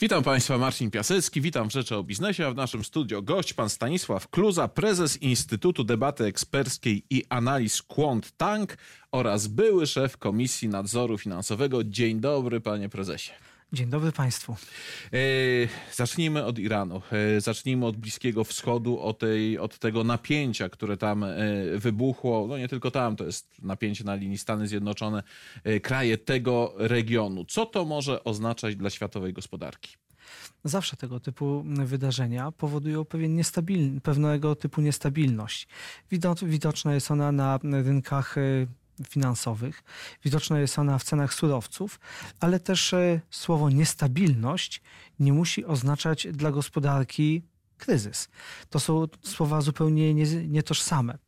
Witam Państwa, Marcin Piasecki, witam w Rzeczy o Biznesie, a w naszym studio gość pan Stanisław Kluza, prezes Instytutu Debaty Eksperckiej i Analiz Quant Tank oraz były szef Komisji Nadzoru Finansowego. Dzień dobry, panie prezesie. Dzień dobry Państwu. E, zacznijmy od Iranu. E, zacznijmy od Bliskiego Wschodu, od, tej, od tego napięcia, które tam e, wybuchło. No nie tylko tam, to jest napięcie na linii Stany Zjednoczone, kraje tego regionu. Co to może oznaczać dla światowej gospodarki? Zawsze tego typu wydarzenia powodują pewien pewnego typu niestabilność. Widoczna jest ona na rynkach finansowych. Widoczna jest ona w cenach surowców, ale też e, słowo niestabilność nie musi oznaczać dla gospodarki kryzys. To są słowa zupełnie nietożsame.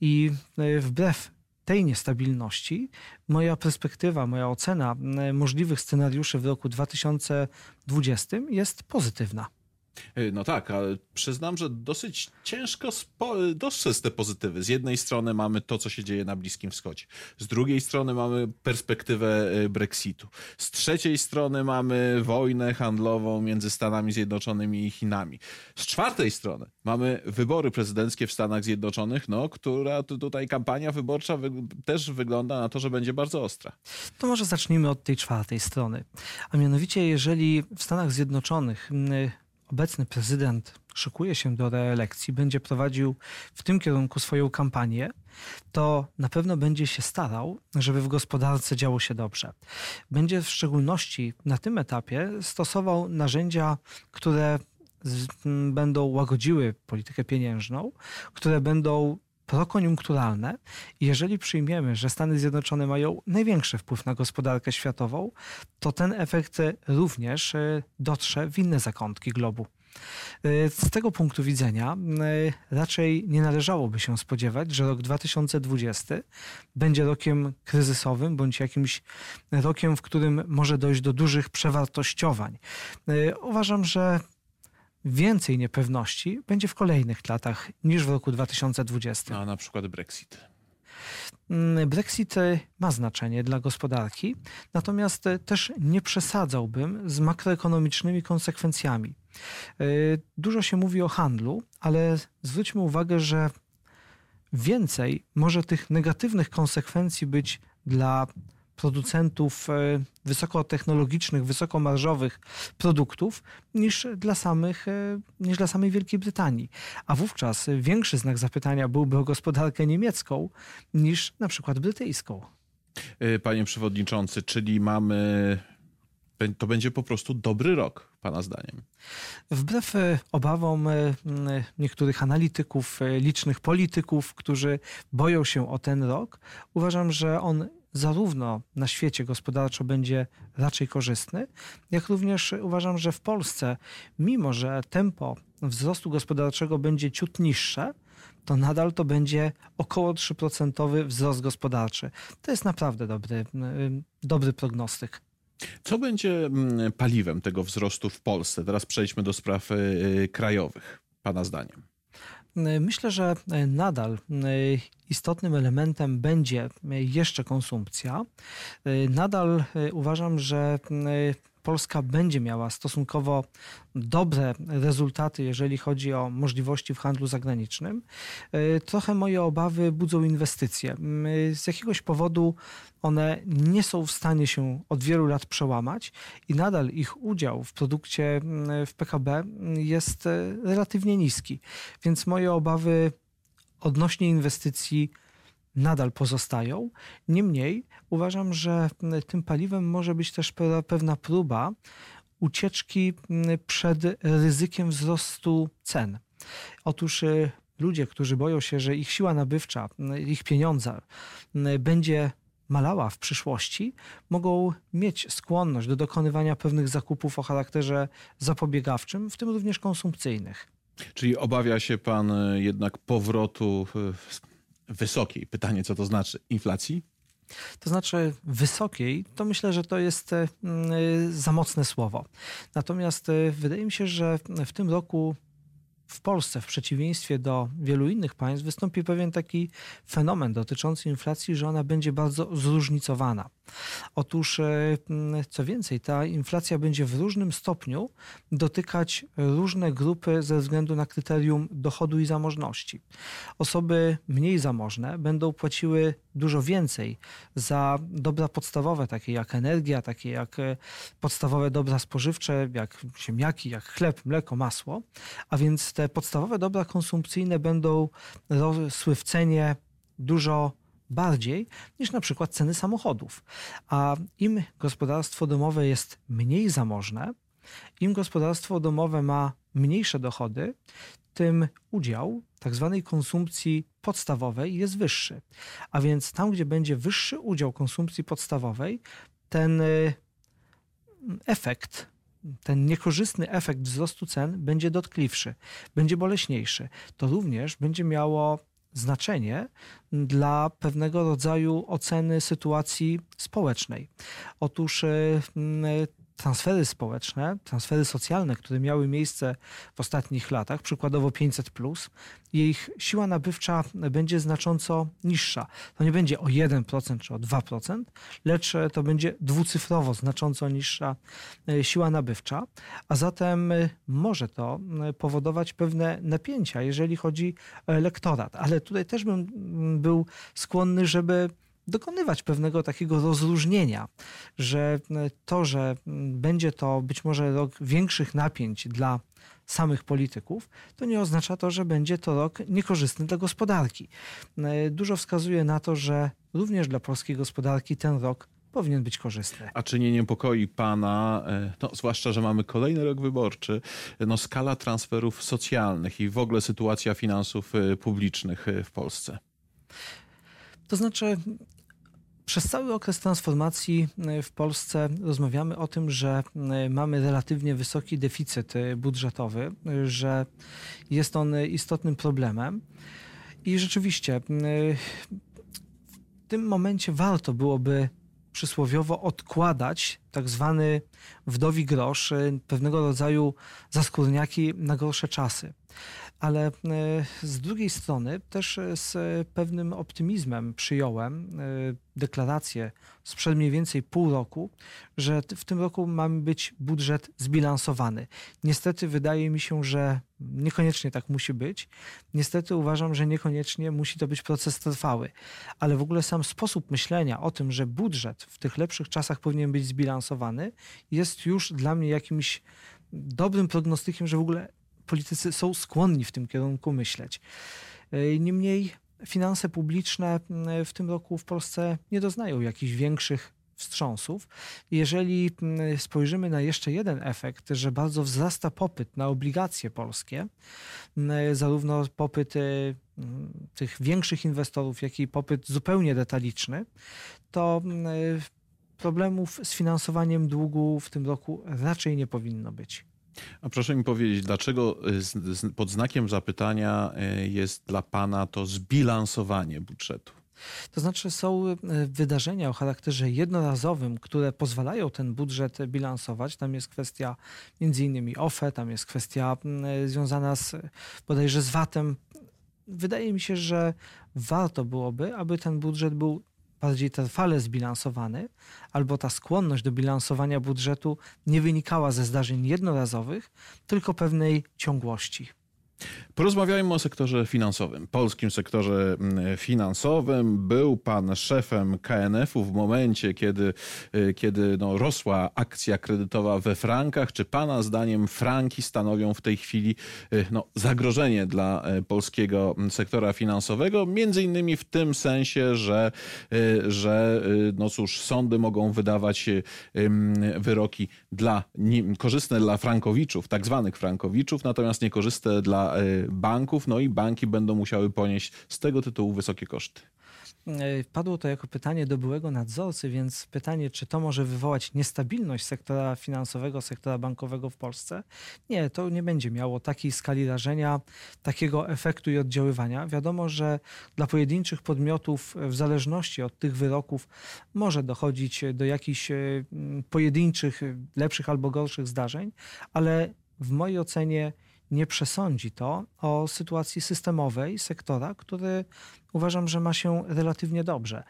I e, wbrew tej niestabilności moja perspektywa, moja ocena e, możliwych scenariuszy w roku 2020 jest pozytywna. Y, no tak, ale przyznam, że dosyć ciężko dostrzec te pozytywy. Z jednej strony mamy to, co się dzieje na Bliskim Wschodzie. Z drugiej strony mamy perspektywę y, Brexitu. Z trzeciej strony mamy wojnę handlową między Stanami Zjednoczonymi i Chinami. Z czwartej strony mamy wybory prezydenckie w Stanach Zjednoczonych, no, która tutaj kampania wyborcza wy też wygląda na to, że będzie bardzo ostra. To może zacznijmy od tej czwartej strony. A mianowicie, jeżeli w Stanach Zjednoczonych obecny prezydent szykuje się do reelekcji, będzie prowadził w tym kierunku swoją kampanię, to na pewno będzie się starał, żeby w gospodarce działo się dobrze. Będzie w szczególności na tym etapie stosował narzędzia, które będą łagodziły politykę pieniężną, które będą prokoniunkturalne. Jeżeli przyjmiemy, że Stany Zjednoczone mają największy wpływ na gospodarkę światową, to ten efekt również e, dotrze w inne zakątki globu. E, z tego punktu widzenia e, raczej nie należałoby się spodziewać, że rok 2020 będzie rokiem kryzysowym bądź jakimś rokiem, w którym może dojść do dużych przewartościowań. Uważam, że więcej niepewności będzie w kolejnych latach niż w roku 2020. A na przykład Brexit. Mm, Brexit e, ma znaczenie dla gospodarki, natomiast e, też nie przesadzałbym z makroekonomicznymi konsekwencjami. E, dużo się mówi o handlu, ale zwróćmy uwagę, że więcej może tych negatywnych konsekwencji być dla producentów e, wysokotechnologicznych, wysokomarżowych produktów niż dla, samych, e, niż dla samej Wielkiej Brytanii. A wówczas większy znak zapytania byłby o gospodarkę niemiecką niż na przykład brytyjską. E, panie przewodniczący, czyli mamy. To będzie po prostu dobry rok, Pana zdaniem. Wbrew obawom niektórych analityków, licznych polityków, którzy boją się o ten rok, uważam, że on zarówno na świecie gospodarczo będzie raczej korzystny, jak również uważam, że w Polsce, mimo że tempo wzrostu gospodarczego będzie ciut niższe, to nadal to będzie około 3% wzrost gospodarczy. To jest naprawdę dobry, dobry prognostyk. Co będzie paliwem tego wzrostu w Polsce? Teraz przejdźmy do spraw y, y, krajowych, Pana zdaniem. Myślę, że nadal e, istotnym elementem będzie jeszcze konsumpcja. E, nadal e, uważam, że Polska będzie miała stosunkowo dobre rezultaty, jeżeli chodzi o możliwości w handlu zagranicznym. Trochę moje obawy budzą inwestycje. Z jakiegoś powodu one nie są w stanie się od wielu lat przełamać i nadal ich udział w produkcie w PKB jest relatywnie niski. Więc moje obawy odnośnie inwestycji nadal pozostają. Niemniej uważam, że tym paliwem może być też pewna próba ucieczki przed ryzykiem wzrostu cen. Otóż y, ludzie, którzy boją się, że ich siła nabywcza, ich pieniądze będzie malała w przyszłości, mogą mieć skłonność do dokonywania pewnych zakupów o charakterze zapobiegawczym, w tym również konsumpcyjnych. Czyli obawia się pan e, jednak powrotu e, wysokiej, pytanie co to znaczy, inflacji? To znaczy wysokiej, to myślę, że to jest e, za mocne słowo. Natomiast wydaje mi się, że w tym roku w Polsce, w przeciwieństwie do wielu innych państw, wystąpi pewien taki fenomen dotyczący inflacji, że ona będzie bardzo zróżnicowana. Otóż, e, co więcej, ta inflacja będzie w różnym stopniu dotykać różne grupy ze względu na kryterium dochodu i zamożności. Osoby mniej zamożne będą płaciły dużo więcej za dobra podstawowe, takie jak energia, takie jak e, podstawowe dobra spożywcze, jak ziemniaki, jak chleb, mleko, masło, a więc te podstawowe dobra konsumpcyjne będą rosły w cenie dużo bardziej niż na przykład ceny samochodów. A im gospodarstwo domowe jest mniej zamożne, im gospodarstwo domowe ma mniejsze dochody, tym udział tak zwanej konsumpcji podstawowej jest wyższy. A więc tam, gdzie będzie wyższy udział konsumpcji podstawowej, ten y, efekt ten niekorzystny efekt wzrostu cen będzie dotkliwszy, będzie boleśniejszy. To również będzie miało znaczenie dla pewnego rodzaju oceny sytuacji społecznej. Otóż y, transfery społeczne, transfery socjalne, które miały miejsce w ostatnich latach, przykładowo 500, ich siła nabywcza będzie znacząco niższa. To nie będzie o 1% czy o 2%, lecz to będzie dwucyfrowo znacząco niższa e, siła nabywcza, a zatem e, może to e, powodować pewne napięcia, jeżeli chodzi o elektorat. Ale tutaj też bym był skłonny, żeby dokonywać pewnego takiego rozróżnienia, że to, że będzie to być może rok większych napięć dla samych polityków, to nie oznacza to, że będzie to rok niekorzystny dla gospodarki. Dużo wskazuje na to, że również dla polskiej gospodarki ten rok powinien być korzystny. A czy nie niepokoi pana, e, no, zwłaszcza, że mamy kolejny rok wyborczy, no, skala transferów socjalnych i w ogóle sytuacja finansów e, publicznych e, w Polsce? To znaczy, przez cały okres transformacji e, w Polsce rozmawiamy o tym, że e, mamy relatywnie wysoki deficyt e, budżetowy, że jest on istotnym problemem. I rzeczywiście w tym momencie warto byłoby przysłowiowo odkładać tak zwany wdowi grosz, pewnego rodzaju zaskórniaki na gorsze czasy ale e, z drugiej strony też z pewnym optymizmem przyjąłem e, deklarację sprzed mniej więcej pół roku, że w tym roku mamy być budżet zbilansowany. Niestety wydaje mi się, że niekoniecznie tak musi być. Niestety uważam, że niekoniecznie musi to być proces trwały, ale w ogóle sam sposób myślenia o tym, że budżet w tych lepszych czasach powinien być zbilansowany, jest już dla mnie jakimś dobrym prognostykiem, że w ogóle politycy są skłonni w tym kierunku myśleć. E, niemniej finanse publiczne w tym roku w Polsce nie doznają jakichś większych wstrząsów. Jeżeli spojrzymy na jeszcze jeden efekt, że bardzo wzrasta popyt na obligacje polskie, zarówno popyt e, tych większych inwestorów, jak i popyt zupełnie detaliczny, to problemów z finansowaniem długu w tym roku raczej nie powinno być. A proszę mi powiedzieć, dlaczego y, pod znakiem zapytania y, jest dla Pana to zbilansowanie budżetu? To znaczy są y, wydarzenia o charakterze jednorazowym, które pozwalają ten budżet bilansować. Tam jest kwestia między innymi OFE, tam jest kwestia związana z bodajże z VAT-em. Wydaje mi się, że warto byłoby, aby ten budżet był bardziej trwale zbilansowany, albo ta skłonność do bilansowania budżetu nie wynikała ze zdarzeń jednorazowych, tylko pewnej ciągłości. Porozmawiajmy o sektorze finansowym, polskim sektorze mm, finansowym. Był pan szefem KNF-u w momencie, kiedy, y, kiedy no, rosła akcja kredytowa we frankach. Czy pana zdaniem franki stanowią w tej chwili y, no, zagrożenie dla y, polskiego mm, sektora finansowego? Między innymi w tym sensie, że, że no cóż, sądy mogą wydawać wyroki dla, korzystne dla frankowiczów, tak zwanych frankowiczów, natomiast niekorzystne dla banków, no i banki będą musiały ponieść z tego tytułu wysokie koszty. E, padło to jako pytanie do byłego nadzorcy, więc pytanie, czy to może wywołać niestabilność sektora finansowego, sektora bankowego w Polsce? Nie, to nie będzie miało takiej skali rażenia, takiego efektu i oddziaływania. Wiadomo, że dla pojedynczych podmiotów, w zależności od tych wyroków, może dochodzić do jakichś e, pojedynczych, lepszych albo gorszych zdarzeń, ale w mojej ocenie nie przesądzi to o sytuacji systemowej sektora, który uważam, że ma się relatywnie dobrze.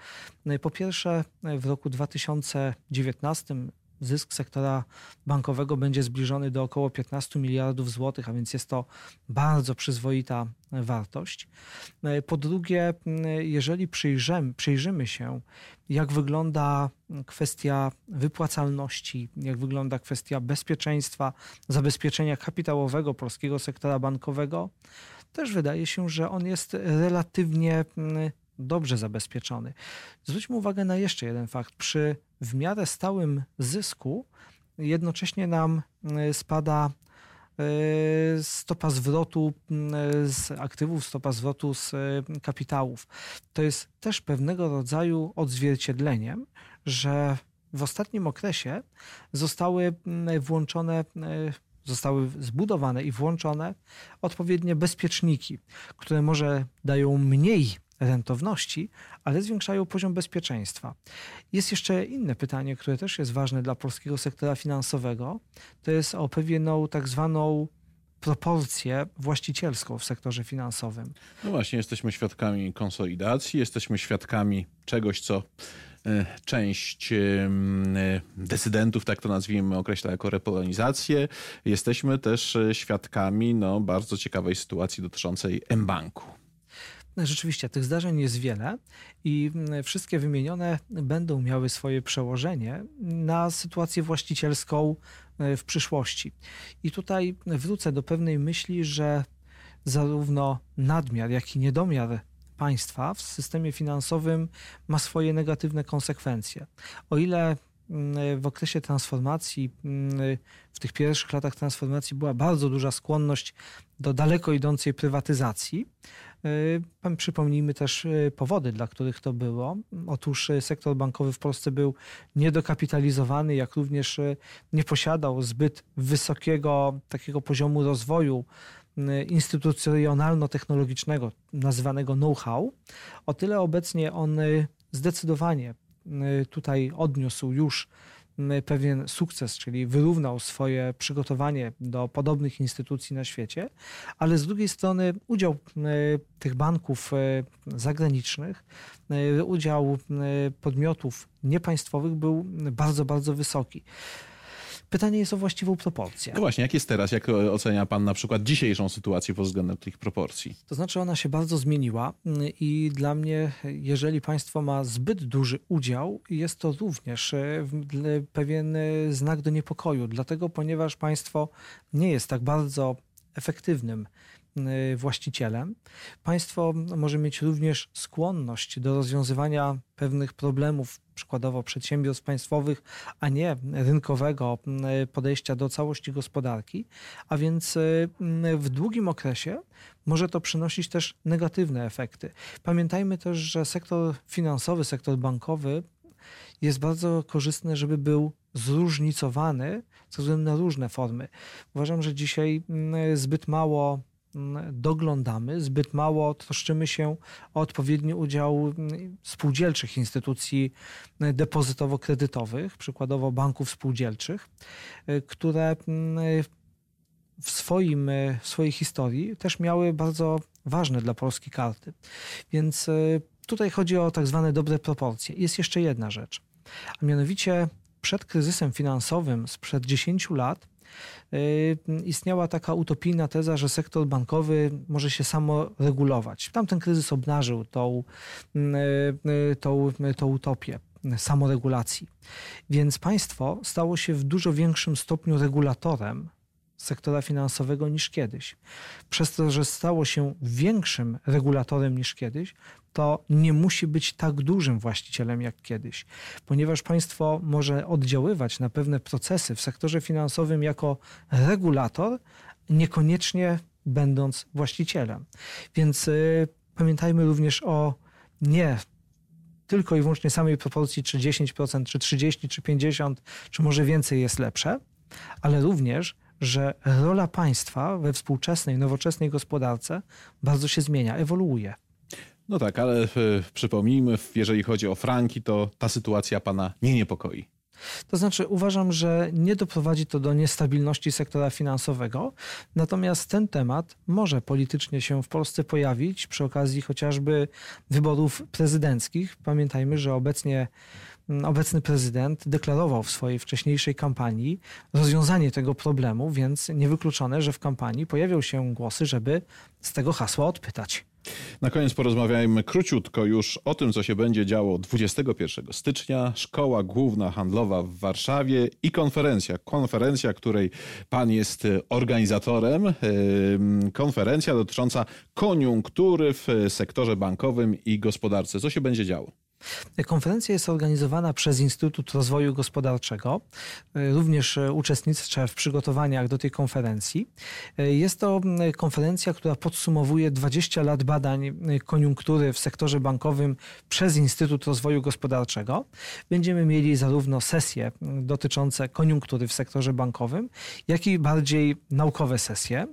Po pierwsze, w roku 2019 zysk sektora bankowego będzie zbliżony do około 15 miliardów złotych, a więc jest to bardzo przyzwoita wartość. Po drugie, jeżeli przyjrzymy, przyjrzymy się, jak wygląda kwestia wypłacalności, jak wygląda kwestia bezpieczeństwa, zabezpieczenia kapitałowego polskiego sektora bankowego, też wydaje się, że on jest relatywnie dobrze zabezpieczony. Zwróćmy uwagę na jeszcze jeden fakt. Przy w miarę stałym zysku jednocześnie nam e, spada e, stopa zwrotu z aktywów, stopa zwrotu z e, kapitałów. To jest też pewnego rodzaju odzwierciedleniem, że w ostatnim okresie zostały włączone zostały zbudowane i włączone odpowiednie bezpieczniki, które może dają mniej rentowności, ale zwiększają poziom bezpieczeństwa. Jest jeszcze inne pytanie, które też jest ważne dla polskiego sektora finansowego. To jest o pewną tak zwaną proporcję właścicielską w sektorze finansowym. No właśnie, jesteśmy świadkami konsolidacji, jesteśmy świadkami czegoś, co e, część e, decydentów, tak to nazwijmy, określa jako repolonizację. Jesteśmy też e, świadkami no, bardzo ciekawej sytuacji dotyczącej M-Banku. Rzeczywiście, tych zdarzeń jest wiele i mm, wszystkie wymienione będą miały swoje przełożenie na sytuację właścicielską e, w przyszłości. I tutaj wrócę do pewnej myśli, że zarówno nadmiar, jak i niedomiar państwa w systemie finansowym ma swoje negatywne konsekwencje. O ile mm, w okresie transformacji, mm, w tych pierwszych latach transformacji była bardzo duża skłonność do daleko idącej prywatyzacji, przypomnijmy też e, powody, dla których to było. Otóż e, sektor bankowy w Polsce był niedokapitalizowany, jak również nie posiadał zbyt wysokiego takiego poziomu rozwoju instytucjonalno-technologicznego, nazywanego know-how. O tyle obecnie on zdecydowanie tutaj odniósł już pewien sukces, czyli wyrównał swoje przygotowanie do podobnych instytucji na świecie, ale z drugiej strony udział tych banków e, zagranicznych, e, udział podmiotów niepaństwowych był bardzo, bardzo wysoki. Pytanie jest o właściwą proporcję. No właśnie, jak jest teraz? Jak ocenia Pan na przykład dzisiejszą sytuację pod względem tych proporcji? To znaczy ona się bardzo zmieniła i dla mnie, jeżeli państwo ma zbyt duży udział, jest to również e, pewien e, znak do niepokoju. Dlatego, ponieważ państwo nie jest tak bardzo efektywnym właścicielem. Państwo może mieć również skłonność do rozwiązywania pewnych problemów, przykładowo przedsiębiorstw państwowych, a nie rynkowego y, podejścia do całości gospodarki, a więc y, w długim okresie może to przynosić też negatywne efekty. Pamiętajmy też, że sektor finansowy, sektor bankowy jest bardzo korzystny, żeby był zróżnicowany ze względu na różne formy. Uważam, że dzisiaj zbyt mało doglądamy, zbyt mało troszczymy się o odpowiedni udział spółdzielczych instytucji depozytowo-kredytowych, przykładowo banków spółdzielczych, które w, swoim, w swojej historii też miały bardzo ważne dla Polski karty. Więc tutaj chodzi o tak zwane dobre proporcje. Jest jeszcze jedna rzecz, a mianowicie przed kryzysem finansowym sprzed 10 lat Y, istniała taka utopijna teza, że sektor bankowy może się samo regulować. Tamten kryzys obnażył tą, y, y, tą, tą utopię samoregulacji. Więc państwo stało się w dużo większym stopniu regulatorem sektora finansowego niż kiedyś. Przez to, że stało się większym regulatorem niż kiedyś, to nie musi być tak dużym właścicielem jak kiedyś, ponieważ państwo może oddziaływać na pewne procesy w sektorze finansowym jako regulator, niekoniecznie będąc właścicielem. Więc y, pamiętajmy również o nie tylko i wyłącznie samej proporcji, czy 10%, czy 30%, czy 50%, czy może więcej jest lepsze, ale również że rola państwa we współczesnej, nowoczesnej gospodarce bardzo się zmienia, ewoluuje. No tak, ale e, przypomnijmy, jeżeli chodzi o franki, to ta sytuacja pana nie niepokoi. To znaczy, uważam, że nie doprowadzi to do niestabilności sektora finansowego, natomiast ten temat może politycznie się w Polsce pojawić przy okazji chociażby wyborów prezydenckich. Pamiętajmy, że obecnie obecny prezydent deklarował w swojej wcześniejszej kampanii rozwiązanie tego problemu, więc niewykluczone, że w kampanii pojawią się głosy, żeby z tego hasła odpytać. Na koniec porozmawiajmy króciutko już o tym, co się będzie działo 21 stycznia. Szkoła Główna Handlowa w Warszawie i konferencja. Konferencja, której pan jest organizatorem. Konferencja dotycząca koniunktury w sektorze bankowym i gospodarce. Co się będzie działo? Konferencja jest organizowana przez Instytut Rozwoju Gospodarczego. Również uczestniczę w przygotowaniach do tej konferencji. Jest to konferencja, która podsumowuje 20 lat badań koniunktury w sektorze bankowym przez Instytut Rozwoju Gospodarczego. Będziemy mieli zarówno sesje dotyczące koniunktury w sektorze bankowym, jak i bardziej naukowe sesje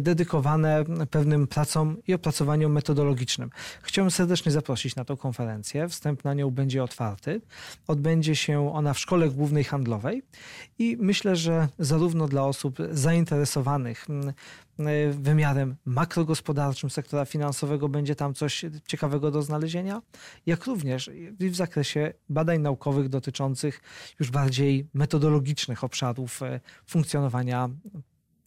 dedykowane pewnym pracom i opracowaniom metodologicznym. Chciałbym serdecznie zaprosić na tę konferencję wstęp na nią będzie otwarty. Odbędzie się ona w Szkole Głównej Handlowej i myślę, że zarówno dla osób zainteresowanych mm, wymiarem makrogospodarczym sektora finansowego będzie tam coś ciekawego do znalezienia, jak również w zakresie badań naukowych dotyczących już bardziej metodologicznych obszarów e, funkcjonowania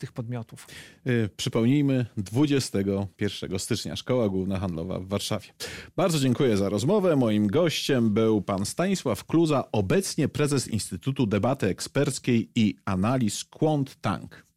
tych podmiotów. Y, przypomnijmy, 21 stycznia Szkoła Główna Handlowa w Warszawie. Bardzo dziękuję za rozmowę. Moim gościem był pan Stanisław Kluza, obecnie prezes Instytutu Debaty Eksperckiej i Analiz Quant Tank.